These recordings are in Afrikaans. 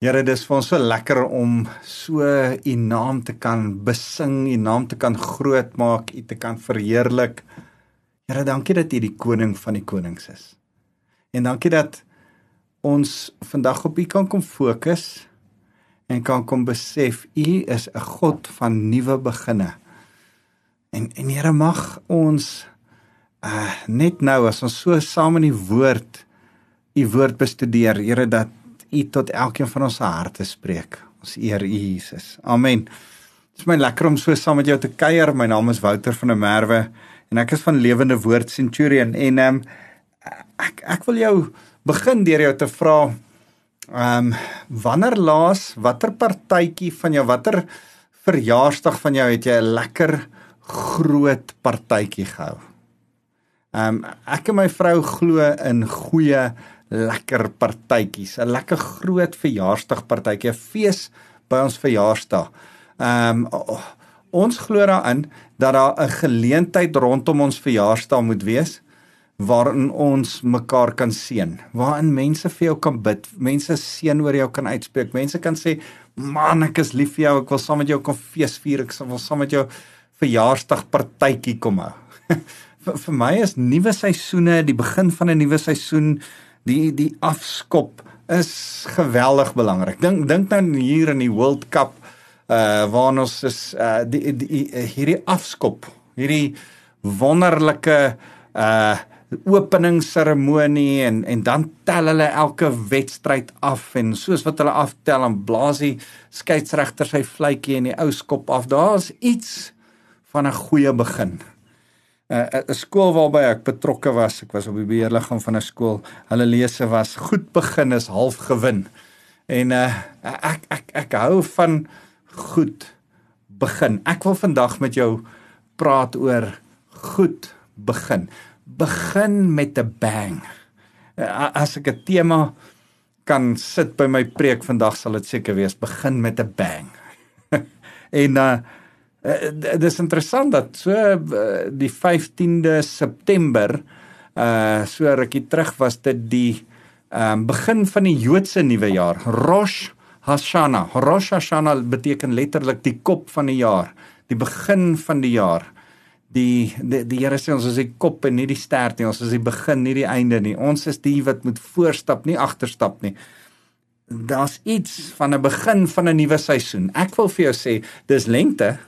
Here, dis vir ons so lekker om so u naam te kan besing, u naam te kan grootmaak, u te kan verheerlik. Here, dankie dat u die koning van die konings is. En dankie dat ons vandag op u kan kom fokus en kan kom besef u is 'n God van nuwe beginne. En en Here mag ons uh net nou as ons so saam in die woord u woord bestudeer, Here dat U tot elkeen van ons harte spreek. Ons eer U Jesus. Amen. Dit is my lekker om so saam met jou te kuier. My naam is Wouter van der Merwe en ek is van Lewende Woord Centurion en ehm um, ek ek wil jou begin deur jou te vra ehm um, wanneer laas watter partytjie van jou watter verjaarsdag van jou het jy 'n lekker groot partytjie gehou? Ehm um, ek en my vrou glo in goeie lekker partytjies, 'n lekker groot verjaarsdagpartytjie, 'n fees by ons verjaarsdag. Ehm um, ons glo daarin dat daar 'n geleentheid rondom ons verjaarsdag moet wees waarin ons mekaar kan seën, waarin mense vir jou kan bid, mense seën oor jou kan uitspreek, mense kan sê, "Man, ek is lief vir jou, ek wil saam met jou kom feesvier, ek wil saam met jou verjaarsdagpartytjie kom hou." vir, vir my is nuwe seisoene, die begin van 'n nuwe seisoen, die die afskop is geweldig belangrik. Dink dink nou hier in die World Cup uh waar ons is uh die, die, die hierdie afskop, hierdie wonderlike uh openingsseremonie en en dan tel hulle elke wedstryd af en soos wat hulle aftel en blaas die skeieregter sy fluitjie en die ou skop af. Daar's iets van 'n goeie begin. 'n uh, skool waarby ek betrokke was. Ek was op die beheerliggaam van 'n skool. Hulle lese was goed begin is half gewin. En uh, ek ek ek hou van goed begin. Ek wil vandag met jou praat oor goed begin. Begin met 'n bang. Uh, as ek 'n tema kan sit by my preek vandag sal dit seker wees begin met 'n bang. en uh Uh, dis interessant dat so uh, die 15de September uh so rukkie terug was dit die um begin van die Joodse nuwe jaar. Rosh Hashanah. Rosh Hashanah beteken letterlik die kop van die jaar. Die begin van die jaar. Die die, die Here sê ons is die kop en nie die stert nie. Ons is die begin nie die einde nie. Ons is die wat moet voorstap nie agterstap nie. Daar's iets van 'n begin van 'n nuwe seisoen. Ek wil vir jou sê dis lente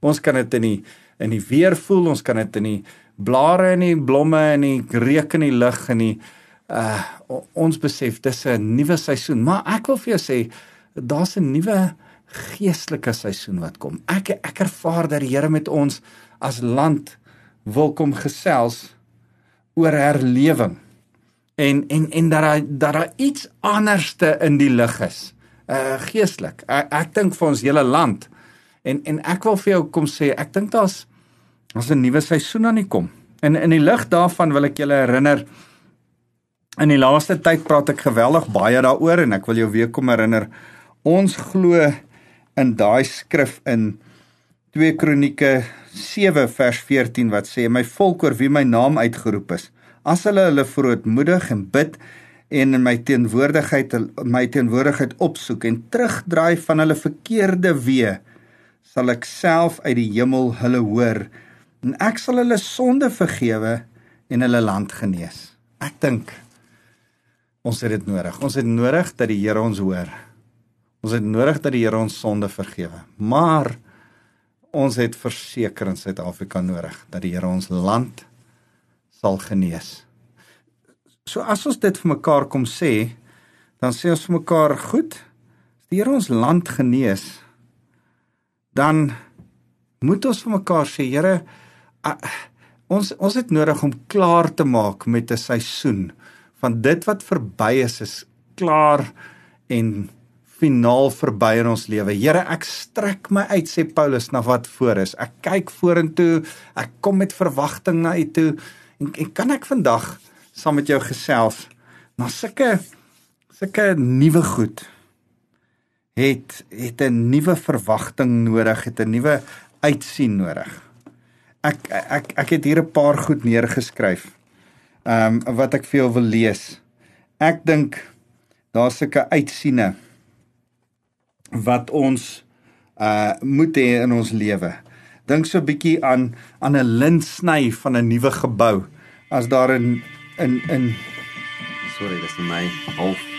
Ons kan dit in die in die weer voel, ons kan dit in die blare en die blomme en die reuk in die lug en die uh ons besef dis 'n nuwe seisoen, maar ek wil vir jou sê daar's 'n nuwe geestelike seisoen wat kom. Ek ek ervaar dat die Here met ons as land wil kom gesels oor herlewing. En en en dat daar dat daar iets anderste in die lig is. Uh geestelik. Ek, ek dink vir ons hele land En en ek wil vir jou kom sê, ek dink daar's daar's 'n nuwe seisoen aan die kom. En in die lig daarvan wil ek julle herinner in die laaste tyd praat ek geweldig baie daaroor en ek wil jou weer kom herinner. Ons glo in daai skrif in 2 Kronieke 7 vers 14 wat sê my volk oor wie my naam uitgeroep is as hulle hulle verootmoedig en bid en in my teenwoordigheid my teenwoordigheid opsoek en terugdraai van hulle verkeerde weë sal ek self uit die hemel hulle hoor en ek sal hulle sonde vergewe en hulle land genees. Ek dink ons het dit nodig. Ons het nodig dat die Here ons hoor. Ons het nodig dat die Here ons sonde vergewe. Maar ons het verseker in Suid-Afrika nodig dat die Here ons land sal genees. So as ons dit vir mekaar kom sê, dan sê ons vir mekaar, goed, as die Here ons land genees, dan moet ons vir mekaar sê, Here, ons ons het nodig om klaar te maak met 'n seisoen van dit wat verby is is klaar en finaal verby in ons lewe. Here, ek strek my uit sê Paulus na wat voor is. Ek kyk vorentoe. Ek kom met verwagting na U toe. En, en kan ek vandag saam met jou gesels na sulke sulke nuwe goed het het 'n nuwe verwagting nodig, het 'n nuwe uitsien nodig. Ek ek ek het hier 'n paar goed neergeskryf. Ehm um, wat ek vir jou wil lees. Ek dink daar's sulke uitsiene wat ons uh moet hê in ons lewe. Dink so 'n bietjie aan aan 'n lintsny van 'n nuwe gebou. As daar in in in Sorry, dis my half.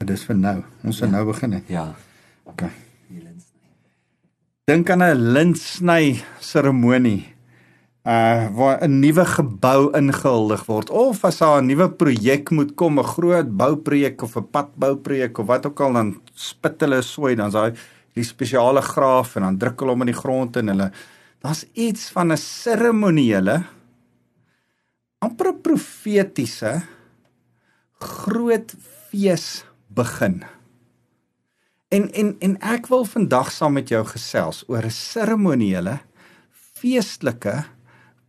Dit is vir nou. Ons gaan ja. nou begin hè. Ja. OK. Die lens. Dink aan 'n lintsny seremonie. Uh waar 'n nuwe gebou ingehuldig word of as daar 'n nuwe projek moet kom, 'n groot bouprojek of 'n padbouprojek of wat ook al dan spit hulle sooi dan daai die spesiale graaf en dan druk hulle hom in die grond en hulle daar's iets van 'n seremoniele amper profetiese groot fees begin. En en en ek wil vandag saam met jou gesels oor 'n seremoniele feestelike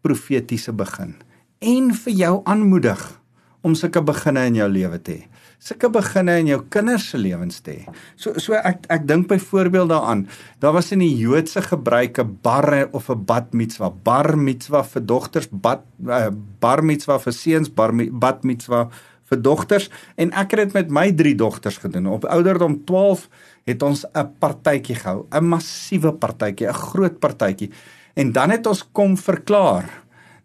profetiese begin en vir jou aanmoedig om sulke beginne in jou lewe te hê. Sulke beginne in jou kinders se lewens te hê. So so ek ek dink byvoorbeeld daaraan. Daar was in die Joodse gebruike bar of 'n bat mitzwa, bar mitzwa vir dogters, bat uh, bar mitzwa vir seuns, bar bat mitzwa vir dogters en ek het dit met my drie dogters gedoen. Op ouderdom 12 het ons 'n partytjie gehou, 'n massiewe partytjie, 'n groot partytjie. En dan het ons kom verklaar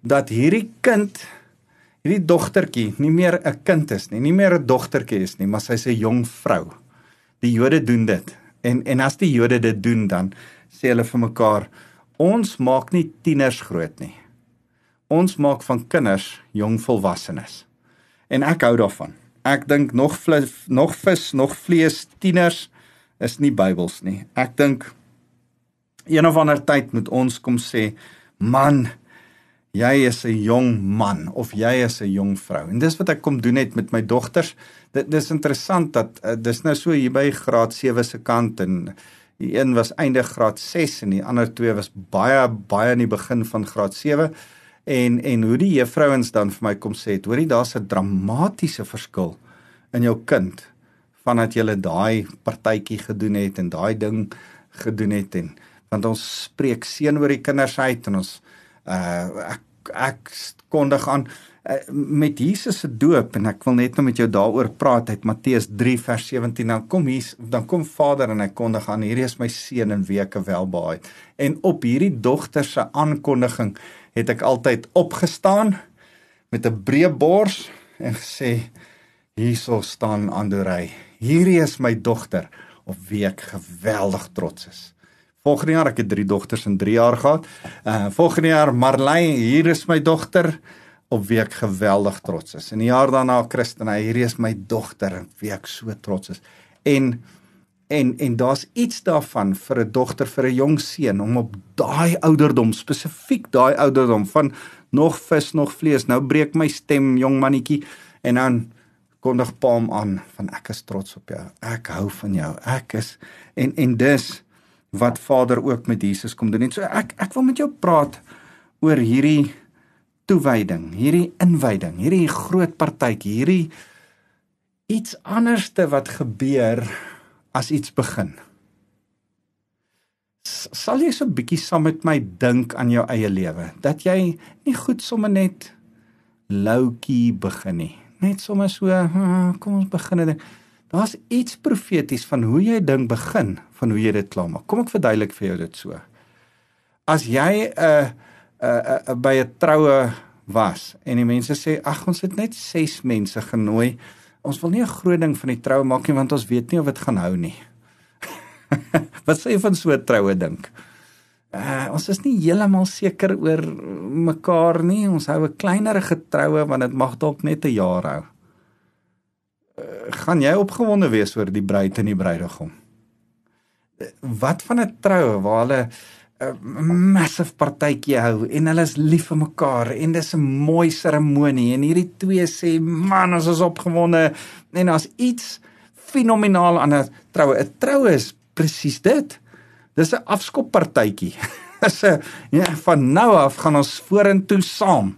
dat hierdie kind, hierdie dogtertjie nie meer 'n kind is nie, nie meer 'n dogtertjie is nie, maar sy's 'n jong vrou. Die Jode doen dit. En en as die Jode dit doen dan sê hulle vir mekaar, ons maak nie tieners groot nie. Ons maak van kinders jong volwassenes en ek hou daarvan. Ek dink nog vlis, nog vis, nog vlees tieners is nie Bybels nie. Ek dink een of ander tyd moet ons kom sê, man, jy is 'n jong man of jy is 'n jong vrou. En dis wat ek kom doen het met my dogters. Dit dis interessant dat uh, dis nou so hier by graad 7 se kant en die een was einde graad 6 en die ander twee was baie baie in die begin van graad en en hoe die juffrouens dan vir my kom sê het hoorie daar's 'n dramatiese verskil in jou kind vandat jy daai partytjie gedoen het en daai ding gedoen het en want ons spreek seën oor die kinders uit en ons uh ek ek kondig aan uh, met Jesus se doop en ek wil net nou met jou daaroor praat uit Matteus 3 vers 17 dan kom hier dan kom Vader en hy kondig aan hierdie is my seun en weke welbaai en op hierdie dogter se aankondiging het ek altyd opgestaan met 'n breë bors en gesê hierso staan Andorey. Hierdie is my dogter op wie ek geweldig trots is. Volgende jaar ek het 3 dogters in 3 jaar gehad. Uh volgende jaar Marley, hier is my dogter op wie ek geweldig trots is. En die jaar daarna Christina, hierdie is my dogter op wie ek so trots is. En En en daar's iets daarvan vir 'n dogter vir 'n jong seun om op daai ouderdom spesifiek daai ouderdom van nog vis nog vlees nou breek my stem jong mannetjie en dan kondig paam aan van ek is trots op jou. Ek hou van jou. Ek is en en dis wat Vader ook met Jesus kom doen. En so ek ek wil met jou praat oor hierdie toewyding hierdie inwyding hierdie groot partytjie hierdie iets anderste wat gebeur as iets begin. Sal jy so 'n bietjie saam met my dink aan jou eie lewe dat jy nie goed sommer net loukie begin nie. Net sommer so, hm, kom ons begin dit. Daar's iets profeties van hoe jy ding begin, van hoe jy dit klaar maak. Kom ek verduidelik vir jou dit so. As jy 'n uh, 'n uh, uh, by 'n troue was en die mense sê ag ons het net 6 mense genooi ons wil nie 'n groot ding van die troue maak nie want ons weet nie of dit gaan hou nie. Wat sê jy van so 'n troue dink? Uh, ons is nie heeltemal seker oor mekaar nie. Ons hou 'n kleinerige troue want dit mag dalk net 'n jaar hou. Uh, gaan jy opgewonde wees oor die bruid en die bruidegom? Uh, wat van 'n troue waar hulle massive partytjie hou en hulle is lief vir mekaar en dis 'n mooi seremonie en hierdie twee sê man ons is opgewonde en daar's iets fenomenaal aan 'n troue. 'n Troue is presies dit. Dis 'n afskoppartytjie. Dis 'n ja, van nou af gaan ons vorentoe saam.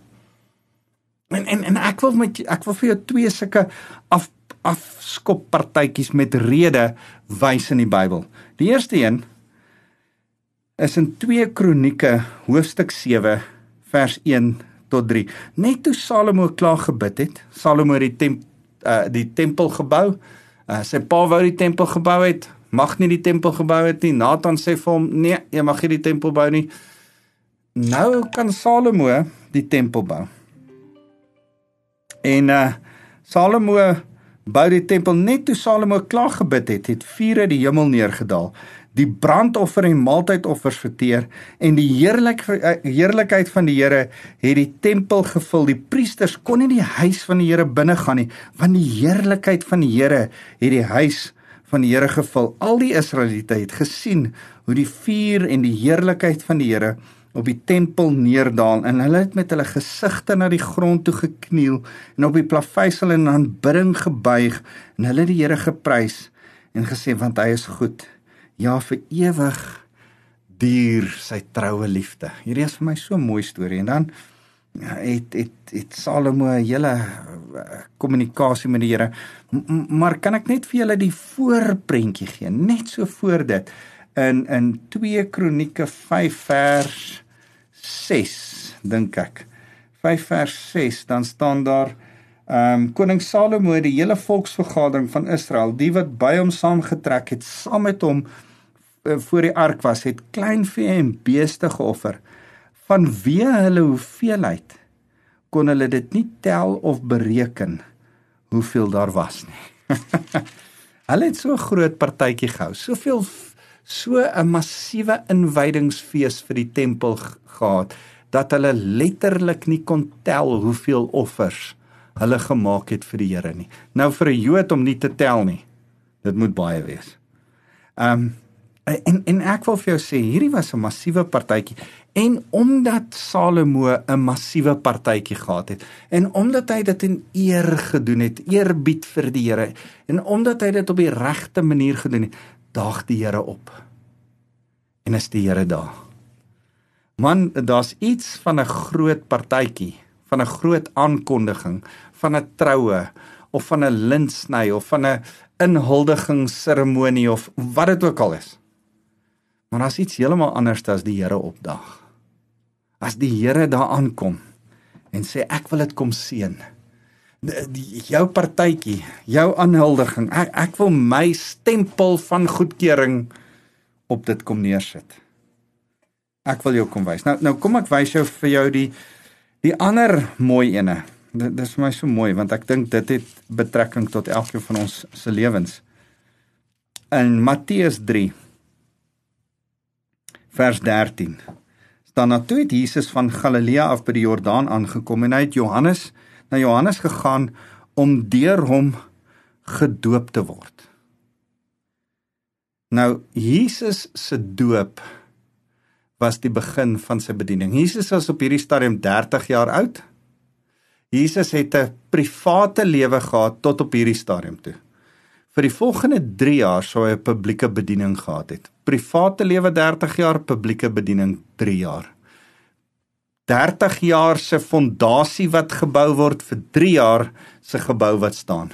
En en en ek wil met ek wil vir jou twee sulke af afskoppartytjies met rede wys in die Bybel. Die eerste een is in 2 Kronieke hoofstuk 7 vers 1 tot 3. Net toe Salomo klaar gebid het, Salomo het die temp uh, die tempel gebou Uh, sy pa wou die tempel gebou het, mag nie die tempel gebou het nie. Nathan sê vir hom, "Nee, jy mag nie die tempel bou nie." Nou kan Salomo die tempel bou. En uh Salomo bou die tempel net toe Salomo klaar gebid het, het vuur uit die hemel neergedaal die brandoffer en maaltydoffers verteer en die heerlik heerlikheid van die Here het die tempel gevul. Die priesters kon nie die huis van die Here binne gaan nie, want die heerlikheid van die Here het die huis van die Here gevul. Al die Israeliete het gesien hoe die vuur en die heerlikheid van die Here op die tempel neerdaal en hulle het met hulle gesigte na die grond toe gekniel en op die plaveisel in aanbidding gebuig en hulle die Here geprys en gesê want hy is goed ja vir ewig duur sy troue liefde. Hierdie is vir my so 'n mooi storie en dan ja, het het het Salomo 'n hele eh, kommunikasie met die Here. Maar kan ek net vir julle die voorprentjie gee, net so voor dit in in 2 Kronieke 5 vers 6 dink ek. 5 vers 6 dan staan daar Ehm um, koning Salomo het die hele volksvergadering van Israel, die wat by hom saamgetrek het, saam met hom voor die ark was, het klein vee en beeste geoffer. Vanweë hulle hoeveelheid kon hulle dit nie tel of bereken hoeveel daar was nie. hulle het so 'n groot partytjie gehou, soveel so 'n massiewe inwydingsfees vir die tempel gehad dat hulle letterlik nie kon tel hoeveel offers hulle gemaak het vir die Here nie. Nou vir 'n Jood om nie te tel nie. Dit moet baie wees. Ehm um, En en ek wil vir jou sê hierdie was 'n massiewe partytjie en omdat Salomo 'n massiewe partytjie gehad het en omdat hy dit in eer gedoen het, eerbied vir die Here en omdat hy dit op die regte manier gedoen het, daag die Here op. En is die Here daar. Man, daar's iets van 'n groot partytjie, van 'n groot aankondiging, van 'n troue of van 'n lintsny of van 'n inhuldigingsseremonie of wat dit ook al is. Maar daar's iets heeltemal anders as die Here opdag. As die Here daar aankom en sê ek wil dit kom seën. Jou partytjie, jou aanhuldiging, ek ek wil my stempel van goedkeuring op dit kom neersit. Ek wil jou kom wys. Nou nou kom ek wys jou vir jou die die ander mooi ene. Dit, dit is vir my so mooi want ek dink dit het betrekking tot elkeen van ons se lewens. In Matteus vers 13. Staan na toe het Jesus van Galilea af by die Jordaan aangekom en hy het Johannes na Johannes gegaan om deur hom gedoop te word. Nou Jesus se doop was die begin van sy bediening. Jesus was op hierdie stadium 30 jaar oud. Jesus het 'n private lewe gehad tot op hierdie stadium toe vir die volgende 3 jaar sou hy 'n publieke bediening gehad het. Private lewe 30 jaar, publieke bediening 3 jaar. 30 jaar se fondasie wat gebou word vir 3 jaar se gebou wat staan.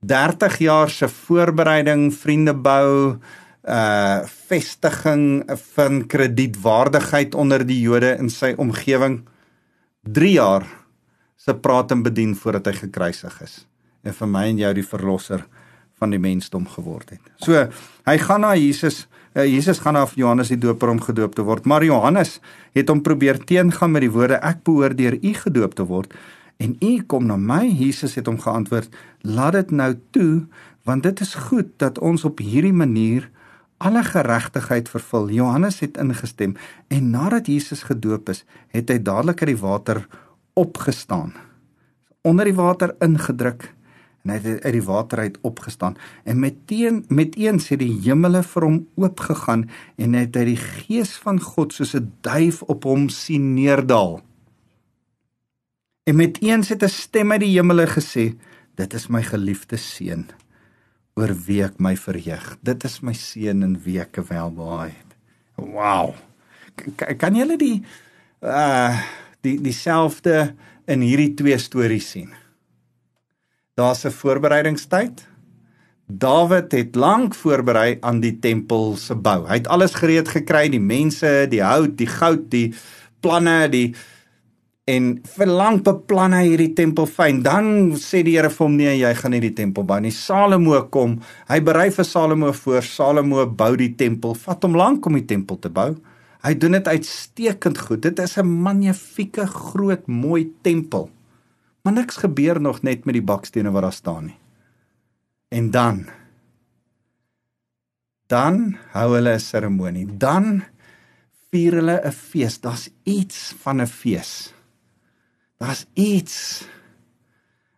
30 jaar se voorbereiding, vriende bou, uh vestiging van kredietwaardigheid onder die Jode in sy omgewing. 3 jaar se praat en bedien voordat hy gekruisig is en vir my en jou die verlosser van die mensdom geword het. So, hy gaan na Jesus, uh, Jesus gaan na Johannes die Doper om gedoop te word, maar Johannes het hom probeer teengaan met die woorde ek behoort deur u gedoop te word en u kom na my. Jesus het hom geantwoord: "Laat dit nou toe, want dit is goed dat ons op hierdie manier alle geregtigheid vervul." Johannes het ingestem en nadat Jesus gedoop is, het hy dadelik uit die water opgestaan. Onder die water ingedruk en hy het uit die water uit opgestaan en meteen met eens het die hemele vir hom oopgegaan en hy het uit die gees van God soos 'n duif op hom sien neerdal. En met eens het 'n stem uit die hemele gesê: "Dit is my geliefde seun, oor wie ek my verheug. Dit is my seun in wie ek welbehaag het." Wow. K kan jy die uh die dieselfde in hierdie twee stories sien? Daar's 'n voorbereidingstyd. Dawid het lank voorberei aan die tempel se bou. Hy het alles gereed gekry, die mense, die hout, die goud, die planne, die En vir lank beplan hy hierdie tempel fyn. Dan sê die Here vir hom nee, jy gaan nie die tempel bou nie. Salomo kom. Hy berei vir Salomo voor. Salomo bou die tempel. Vat hom lank om die tempel te bou. Hy doen dit uitstekend goed. Dit is 'n magnifieke groot mooi tempel. Maar niks gebeur nog net met die bakstene wat daar staan nie. En dan dan hou hulle 'n seremonie. Dan vier hulle 'n fees. Daar's iets van 'n fees. Daar's iets.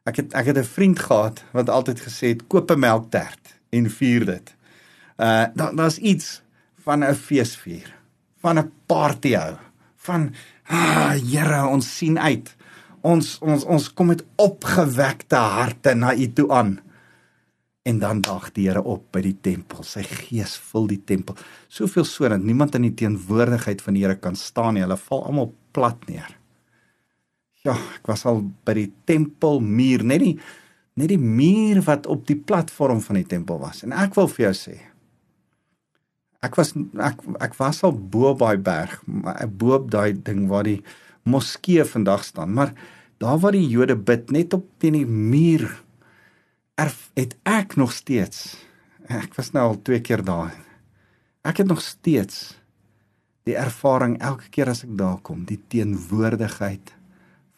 Ek het ek het 'n vriend gehad wat altyd gesê het koop 'n melktert en vier dit. Uh daar daar's iets van 'n feesvier, van 'n party hou, van ah Here, ons sien uit. Ons ons ons kom met opgewekte harte na U toe aan. En dan daag die Here op by die tempel. Sy gees vul die tempel. Soveel so dat niemand in die teenwoordigheid van die Here kan staan nie. Hulle val almal plat neer. Ja, ek was al by die tempelmuur, net die net die muur wat op die platform van die tempel was. En ek wil vir jou sê, ek was ek ek was al bo op daai berg, bo op daai ding waar die moskee vandag staan, maar daar waar die Jode bid, net op teen die muur erf het ek nog steeds ek was nou al twee keer daar. Ek het nog steeds die ervaring elke keer as ek daar kom, die teenwoordigheid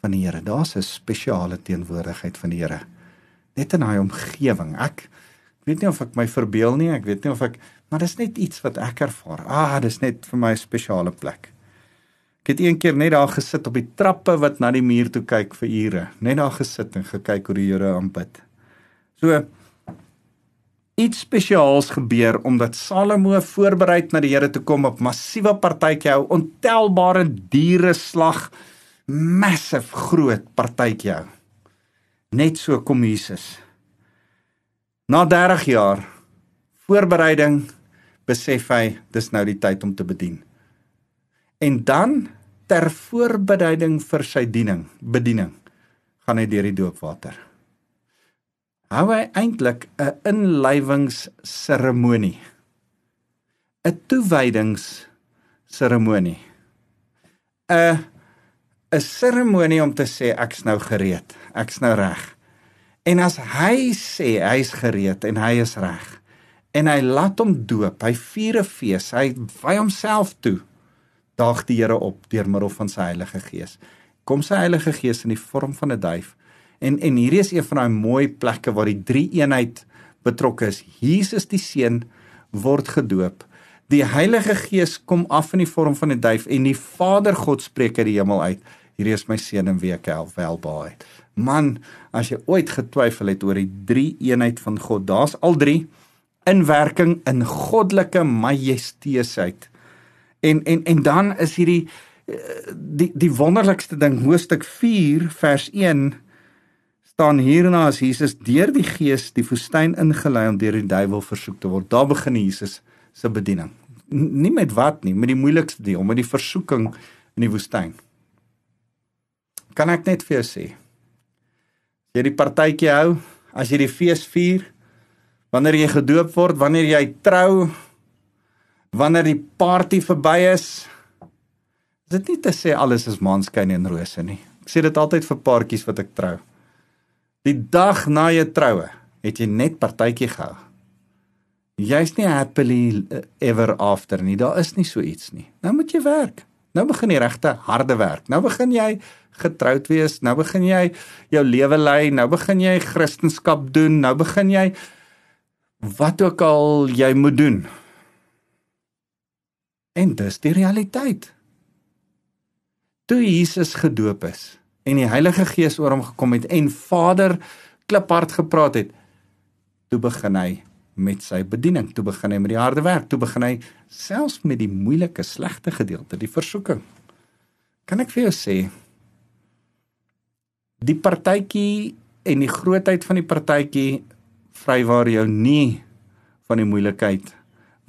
van die Here. Daar's 'n spesiale teenwoordigheid van die Here. Net in daai omgewing. Ek weet nie of ek my verbeel nie, ek weet nie of ek maar dis net iets wat ek ervaar. Ah, dis net vir my 'n spesiale plek. Ek het een keer net daar gesit op die trappe wat na die muur toe kyk vir ure. Net daar gesit en gekyk hoe die Here aanbid. So iets spesiaals gebeur omdat Salomo voorberei na die Here toe kom op massiewe partytjie hou, ontelbare diere slag massive groot partytjie hou. Net so kom Jesus. Na 30 jaar voorbereiding besef hy dis nou die tyd om te bedien. En dan ter voorbereiding vir sy bediening, bediening gaan hy deur die doopwater. Hou hy eintlik 'n inlywingsseremonie. 'n toewydingsseremonie. 'n 'n seremonie om te sê ek's nou gereed. Ek's nou reg. En as hy sê hy's gereed en hy is reg en hy laat hom doop, hy vier 'n fees, hy wy homself toe. Daag die Here op deur middel van sy Heilige Gees. Kom sy Heilige Gees in die vorm van 'n duif. En en hierdie is een van daai mooi plekke waar die drie eenheid betrokke is. Jesus die seun word gedoop. Die Heilige Gees kom af in die vorm van 'n duif en die Vader God spreek uit die hemel uit hierdie is my seun en wie ek help welbaai. Man, as jy ooit getwyfel het oor die drie eenheid van God, daar's al drie in werking in goddelike majesteiteit. En en en dan is hierdie eh, die die wonderlikste ding hoofstuk 4 vers 1 staan hierna as Jesus deur die gees die woestyn ingelei om deur die duiwel versoek te word. Daar begin Jesus se bediening. Nie met wat nie, met die moeilikste deel, met die versoeking in die woestyn kan ek net vir jou sê. As jy die partytjie hou, as jy die fees vier, wanneer jy gedoop word, wanneer jy trou, wanneer die party verby is, is dit nie te sê alles is maanskyn en rose nie. Ek sê dit altyd vir paartjies wat ek trou. Die dag na jou troue, het jy net partytjie gehou. Jy's nie happily ever after nie. Daar is nie so iets nie. Nou moet jy werk. Nou begin die regte harde werk. Nou begin jy getroud wees, nou begin jy jou lewe lei, nou begin jy kristendom doen, nou begin jy wat ook al jy moet doen. En dis die realiteit. Toe Jesus gedoop is en die Heilige Gees oor hom gekom het en Vader kliphard gepraat het, toe begin hy met sy bediening, toe begin hy met die harde werk, toe begin hy selfs met die moeilike, slegte gedeelte, die versoeking. Kan ek vir jou sê, die partytjie en die grootheid van die partytjie vrywaar jou nie van die moeilikheid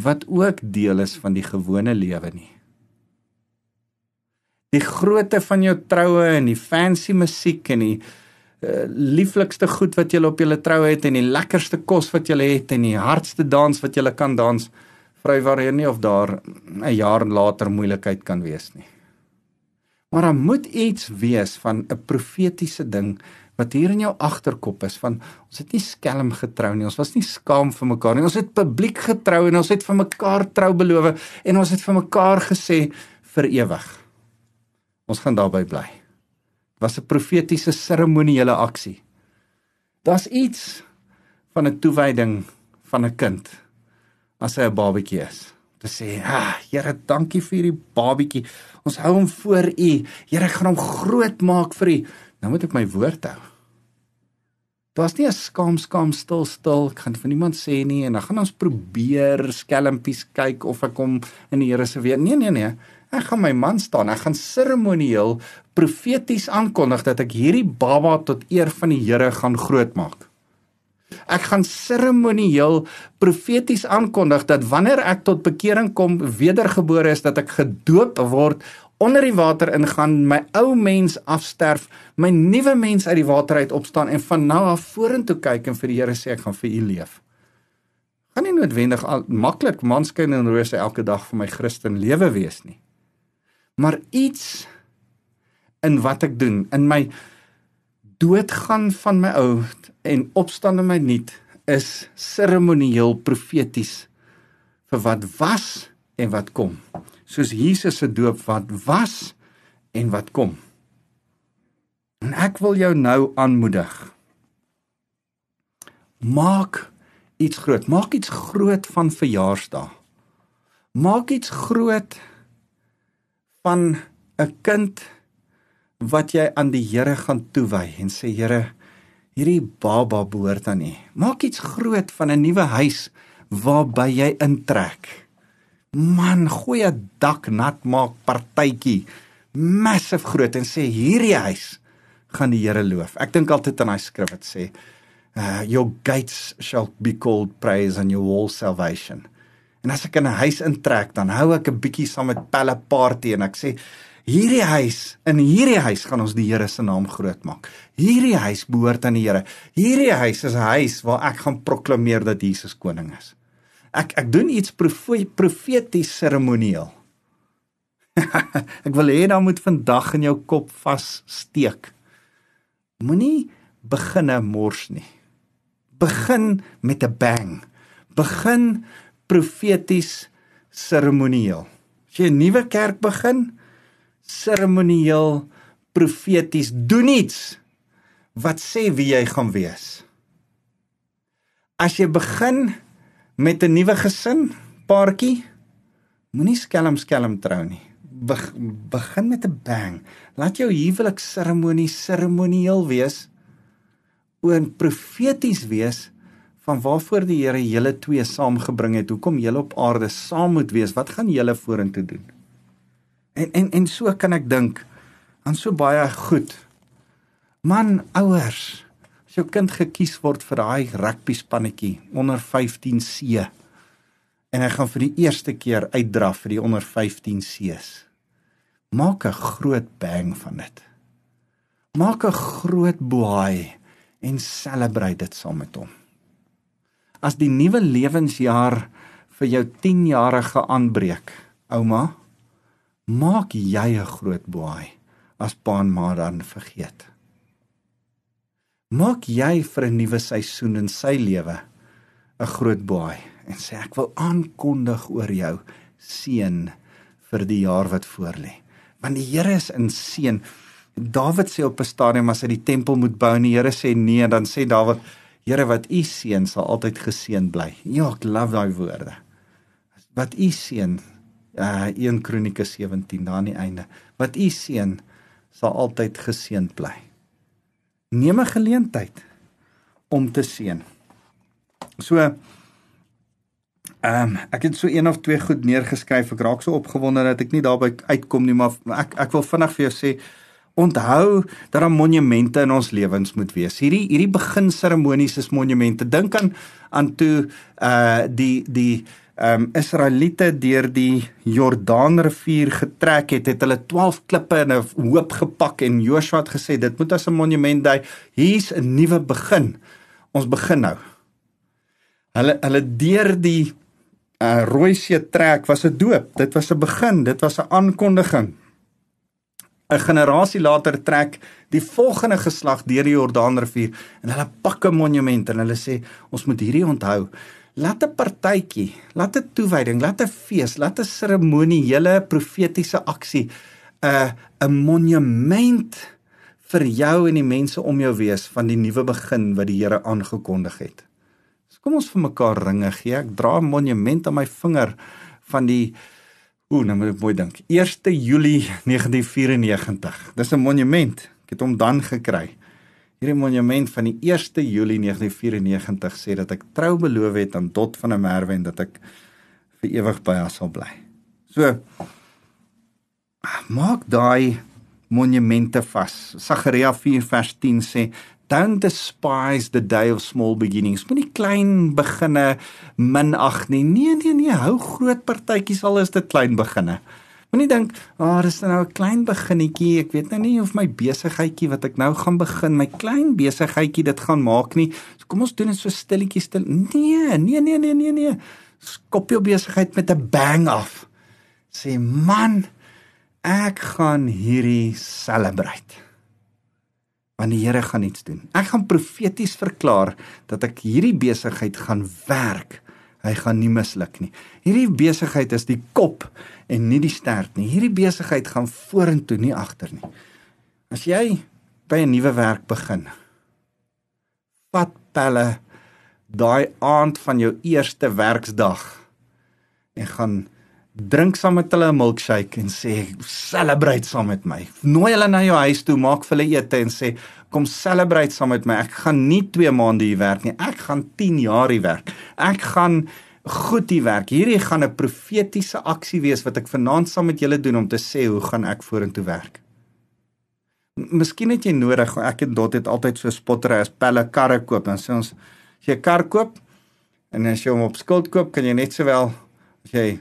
wat ook deel is van die gewone lewe nie. Die grootte van jou troue en die fancy musiek en die uh, lieflikste goed wat jy op jou troue het en die lekkerste kos wat jy het en die hardste dans wat jy kan dans vrywaar jy nie of daar 'n jaar later moeilikheid kan wees nie. Maar daar moet iets wees van 'n profetiese ding wat hier in jou agterkop is van ons het nie skelm getrou nie. Ons was nie skaam vir mekaar nie. Ons het publiek getrou en ons het vir mekaar trou beloof en ons het vir mekaar gesê vir ewig. Ons gaan daarby bly. Dit was 'n profetiese seremoniële aksie. Daar's iets van 'n toewyding van 'n kind as hy 'n babatjie is. Te sê, "Ah, Here, dankie vir hierdie babatjie. Ons hou hom voor U. Here, ek gaan hom groot maak vir U." Nou moet ek my woord hou. Daar's nie 'n skaam skaam stil stil, ek gaan vir niemand sê nie en dan gaan ons probeer skelmpies kyk of ek kom in die Here se weer. Nee, nee, nee. Ek gaan my man staan. Ek gaan seremonieel profeties aankondig dat ek hierdie baba tot eer van die Here gaan grootmaak. Ek gaan seremonieel profeties aankondig dat wanneer ek tot bekering kom, wedergebore is, dat ek gedoop word, onder die water ingaan, my ou mens afsterf, my nuwe mens uit die water uit opstaan en van nou af vorentoe kyk en vir die Here sê ek gaan vir u leef. Gaan nie noodwendig al maklik manskyn en rose elke dag vir my Christen lewe wees nie. Maar iets in wat ek doen, in my doodgaan van my ou en opstaan in my nuut is seremonieel profeties vir wat was en wat kom. Soos Jesus se doop wat was en wat kom. En ek wil jou nou aanmoedig. Maak iets groot. Maak iets groot van verjaarsdag. Maak iets groot van 'n kind wat jy aan die Here gaan toewy en sê Here, hierdie baba behoort aan U. Maak iets groot van 'n nuwe huis waarby jy intrek. Man, gooi 'n dak nat maak partytjie. Massive groot en sê hierdie huis gaan die Here loof. Ek dink altyd aan daai skrif wat sê uh, your gates shall be called praise and your walls salvation. En as ek in 'n huis intrek, dan hou ek 'n bietjie saam met pelle party en ek sê Hierdie huis, in hierdie huis gaan ons die Here se naam groot maak. Hierdie huis behoort aan die Here. Hierdie huis is 'n huis waar ek gaan proklameer dat Jesus koning is. Ek ek doen iets profeties seremonieel. ek wil hê dan moet vandag in jou kop vas steek. Moenie beginne mors nie. Begin met 'n bang. Begin profeties seremonieel. As jy 'n nuwe kerk begin, seremonieel profeties doen iets wat sê wie jy gaan wees. As jy begin met 'n nuwe gesin, paartjie, moenie skelm skelm trou nie. Be begin met 'n bang. Laat jou huwelik seremonie seremonieel wees oor profeties wees van waarvoor die Here julle twee saamgebring het. Hoekom julle op aarde saam moet wees? Wat gaan julle vorentoe doen? En en en so kan ek dink aan so baie goed. Man, ouers, as jou kind gekies word vir daai rugby spannetjie onder 15C en hy gaan vir die eerste keer uitdraf vir die onder 15C's. Maak 'n groot bang van dit. Maak 'n groot boei en celebrate dit saam met hom. As die nuwe lewensjaar vir jou 10-jarige aanbreek, ouma, maak jy 'n groot boei as pa en ma dan vergeet. Maak jy vir 'n nuwe seisoen in sy lewe 'n groot boei en sê ek wil aankondig oor jou seën vir die jaar wat voorlê. Want die Here is in seën. Dawid sê op 'n stadium as hy die tempel moet bou en die Here sê nee, dan sê Dawid, Here wat u seën sal altyd geseën bly. Ja, ek love daai woorde. Wat u seën uh 1 Kronieke 17 daar aan die einde. Wat u seën sal altyd geseënd bly. Neem 'n geleentheid om te seën. So ehm um, ek het so een of twee goed neergeskryf. Ek raak so opgewonde dat ek nie daarby uitkom nie, maar ek ek wil vinnig vir jou sê onthou dat daar monumente in ons lewens moet wees. Hierdie hierdie beginseremonies is monumente. Dink aan aan toe uh die die um, Israeliete deur die Jordaanrivier getrek het, het hulle 12 klippe in 'n hoop gepak en Joshua het gesê dit moet as 'n monument dui. Hier's 'n nuwe begin. Ons begin nou. Hulle hulle deur die uh, Rooi See trek was 'n doop. Dit was 'n begin, dit was 'n aankondiging. 'n generasie later trek die volgende geslag deur die Jordaanrivier en hulle pak 'n monument en hulle sê ons moet hierdie onthou. Laat 'n partytjie, laat 'n toewyding, laat 'n fees, laat 'n seremoniële profetiese aksie 'n uh, 'n monument vir jou en die mense om jou wees van die nuwe begin wat die Here aangekondig het. So kom ons vir mekaar ringe gee. Ek dra 'n monument aan my vinger van die Ooh, nou moet ek mooi dink. 1 Julie 1994. Dis 'n monument. Ek het hom dan gekry. Hierdie monument van die 1 Julie 1994 sê dat ek trou beloof het aan Dot van der Merwe en dat ek vir ewig by haar sal bly. So maak daai monumente vas. Sagaria 4 vers 10 sê don't despise the day of small beginnings. Moenie klein beginne minag nie. Nee nee nee, hou groot partytjies al is dit klein beginne. Moenie dink, "Ag, oh, dis nou 'n klein beginnetjie. Ek weet nou nie of my besigheidjie wat ek nou gaan begin, my klein besigheidjie dit gaan maak nie. So kom ons doen dit so stilletjies stil. Nee, nee, nee, nee, nee, nee. Skop jou besigheid met 'n bang af. Sê, "Man, ek gaan hierdie celebrate." want die Here gaan iets doen. Ek gaan profeties verklaar dat ek hierdie besigheid gaan werk. Hy gaan nie misluk nie. Hierdie besigheid is die kop en nie die stert nie. Hierdie besigheid gaan vorentoe, nie agter nie. As jy by 'n nuwe werk begin, vat pelle daai aand van jou eerste werksdag en gaan drink saam met hulle 'n milkshake en sê celebrate saam met my. Nooi hulle na jou huis toe, maak vir hulle ete en sê kom celebrate saam met my. Ek gaan nie 2 maande hier werk nie. Ek gaan 10 jaar hier werk. Ek gaan goed hier werk. Hierdie gaan 'n profetiese aksie wees wat ek vanaand saam met julle doen om te sê hoe gaan ek vorentoe werk. Miskien het jy nodig, ek en Dot het altyd so spottery as pelle karre koop dan sê ons as jy 'n kar koop en as jy hom op skuld koop, kan jy net sowel as jy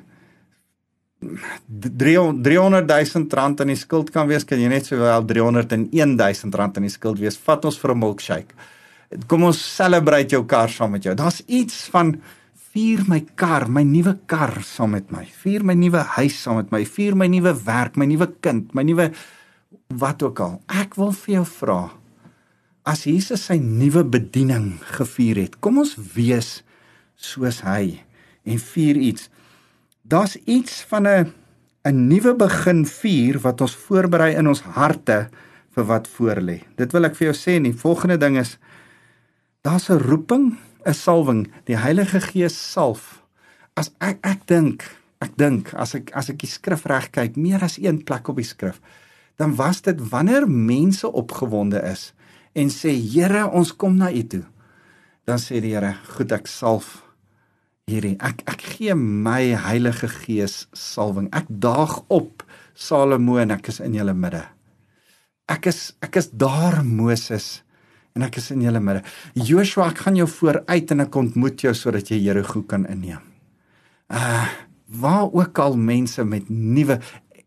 300 000 rand in die skuld kan wees, kan jy net sowel 301 000 rand in die skuld wees. Vat ons vir 'n milkshake. Kom ons celebrate jou kar saam met jou. Daar's iets van vier my kar, my nuwe kar saam met my. Vier my nuwe huis saam met my. Vier my nuwe werk, my nuwe kind, my nuwe wat ook al. Ek wil vir jou vra as Jesus sy nuwe bediening gevier het, kom ons wees soos hy en vier iets daar's iets van 'n 'n nuwe begin vier wat ons voorberei in ons harte vir wat voorlê. Dit wil ek vir jou sê en die volgende ding is daar's 'n roeping, 'n salwing, die Heilige Gees salf. As ek ek dink, ek dink as ek as ek die skrif reg kyk, meer as een plek op die skrif, dan was dit wanneer mense opgewonde is en sê Here, ons kom na U toe. Dan sê die Here, goed, ek salf hierdie ek ek gee my Heilige Gees salwing. Ek daag op Salomo en ek is in julle midde. Ek is ek is daar Moses en ek is in julle midde. Joshua, ek gaan jou vooruit en ek ontmoet jou sodat jy Jerigo kan inneem. Uh waar ook al mense met nuwe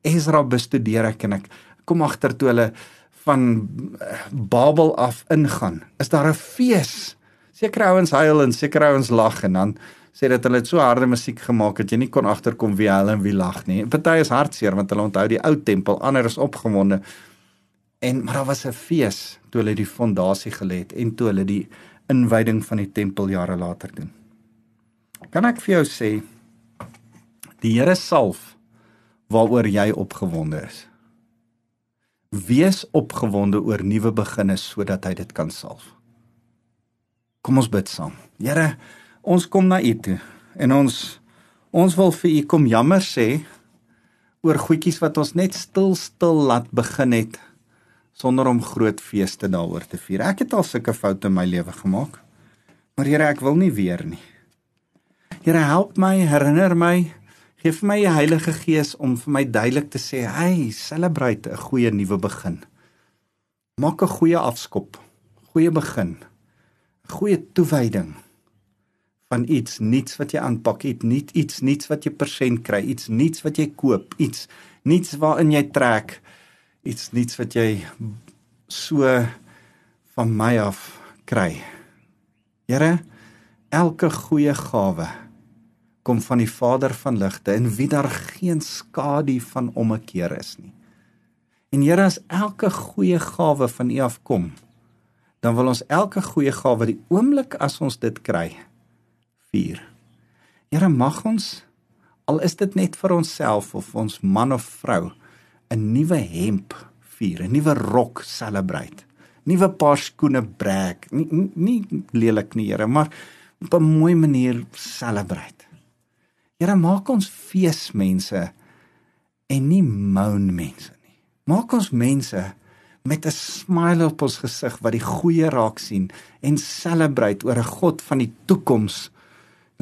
Ezra bestudeer ek en ek kom agter toe hulle van uh, Babel af ingaan. Is daar 'n fees? Sekere ouens huil en sekere ouens lag en dan sê dat hulle so harde musiek gemaak het jy nie kon agterkom wie huil en wie lag nie. Party is hartseer want hulle onthou die ou tempel, ander is opgewonde. En maar daar was 'n fees toe hulle die fondasie gelê het en toe hulle die inwyding van die tempel jare later doen. Kan ek vir jou sê die Here salf waaroor jy opgewonde is. Wees opgewonde oor nuwe beginne sodat hy dit kan salf. Kom ons bid saam. Here, ons kom na u toe en ons ons wil vir u kom jammer sê oor goedjies wat ons net stil stil laat begin het sonder om groot feeste daaroor te vier. Ek het al sulke foute in my lewe gemaak. Maar Here, ek wil nie weer nie. Here, help my, herinner my, gee vir my die Heilige Gees om vir my duidelik te sê, "Hey, celebrate 'n goeie nuwe begin." Maak 'n goeie afskop, goeie begin, goeie toewyding van iets nuuts wat jy aanpak, iets nuut, iets nuuts wat jy persent kry, iets nuuts wat jy koop, iets nuuts waarin jy trek, iets nuuts wat jy so van my af kry. Here, elke goeie gawe kom van die Vader van ligte en wie daar geen skadu van ommekeer is nie. En Here, as elke goeie gawe van U afkom, dan wil ons elke goeie gawe die oomblik as ons dit kry vier. Here, mag ons al is dit net vir onsself of ons man of vrou 'n nuwe hemp vier, 'n nuwe rok celebrate. Nuwe paar skoene breek. Nie, nie lelik nie, Here, maar op 'n mooi manier celebrate. Here, maak ons feesmense en nie moan mense nie. Maak ons mense met 'n smile op ons gesig wat die goeie raak sien en celebrate oor 'n God van die toekoms.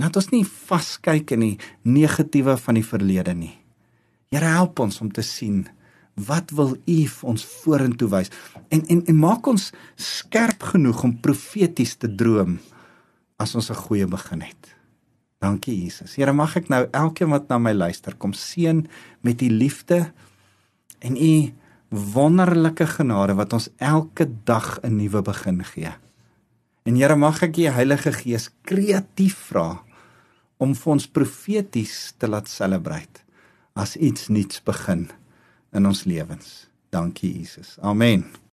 Laat ons nie vaskyk in die negatiewe van die verlede nie. Here help ons om te sien wat wil U vir ons vorentoe wys en en en maak ons skerp genoeg om profeties te droom as ons 'n goeie begin het. Dankie Jesus. Here mag ek nou elkeen wat na my luister kom seën met U liefde en U wonderlike genade wat ons elke dag 'n nuwe begin gee. En Here mag ek U Heilige Gees kreatief vra om vir ons profeties te laat celebrate as iets nuuts begin in ons lewens. Dankie Jesus. Amen.